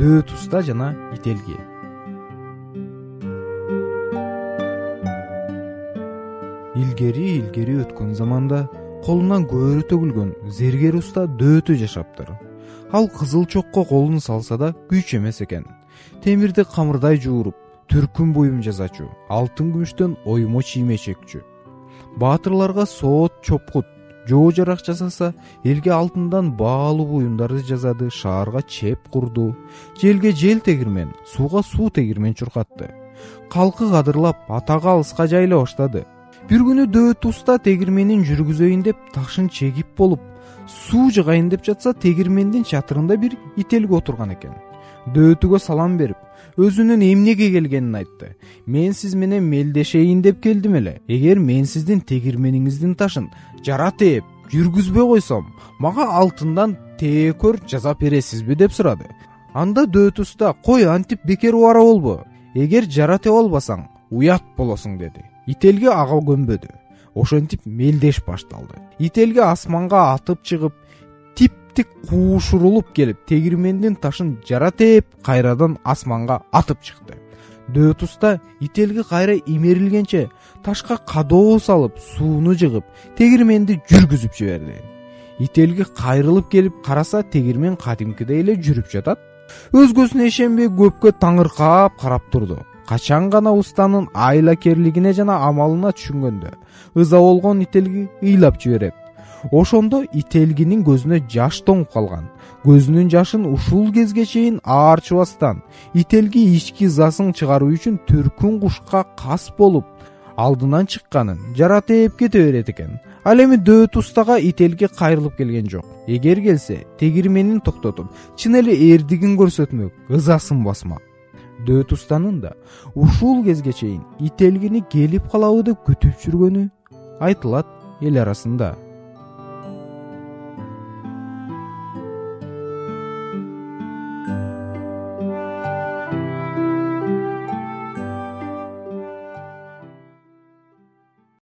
уста жана ителги илгери илгери өткөн заманда колунан көөрү төгүлгөн зергер уста дөөтө жашаптыр. Ал кызыл чокко колун салса да күйч эмес экен. Темирди камырдай жууруп түркүн буюм жасачу алтын күмүштөн оймо чийме чекчү. Баатырларга соот чопкут жоо жарак жасаса элге алтындан баалуу буюмдарды жасады шаарга чеп курду. Желге жел тегирмен сууга суу тегирмен чуркатты. Калкы кадырлап атагы алыска жайыла баштады. Бир күнү дөөт уста тегирменин жүргүзөйүн деп ташын чегип болуп суу жыгайын деп жатса тегирмендин чатырында бир ителги отурган экен дөөтүгө салам берип өзүнүн эмнеге келгенин айтты. Мен сиз менен мелдешейин деп келдим эле. Эгер мен сиздин тегирмениңиздин ташын жара тээп жүргүзбөй койсом мага алтындан тээкөр жасап бересизби? деп сурады. Анда дөөт уста кой антип бекер убара болбо? Эгер жара тебе албасаң уят болосуң деди. Ителги ага көнбөдү. Ошентип мелдеш башталды. Ителги асманга атып чыгып типтик куушурулуп келип тегирмендин ташын жара тээп кайрадан асманга атып чыкты. Дөөт уста ителги кайра имерилгенче ташка кадоо салып сууну жыгып тегирменди жүргүзүп жиберди. Ителги кайрылып келип караса тегирмен кадимкидей эле жүрүп жатат. Өзгөсүнө ишенбей көпкө таңыркап карап турду. Качан гана устанын айлакерлигине жана амалына түшүнгөндө ыза болгон ителги ыйлап жиберет ошондо ителгинин көзүнө жаш тоңуп калган. Көзүнүн жашын ушул кезге чейин аарчыбастан ителги ички ызасын чыгаруу үчүн түркүн кушка кас болуп алдынан чыкканын жара тээп кете берет экен. Ал эми дөөт устага ителги кайрылып келген жок. Эгер келсе тегирменин токтотуп чын эле эрдигин көрсөтмөк ызасын басмак дөөт устанын да ушул кезге чейин ителгини келип калабы деп күтүп жүргөнү айтылат эл арасында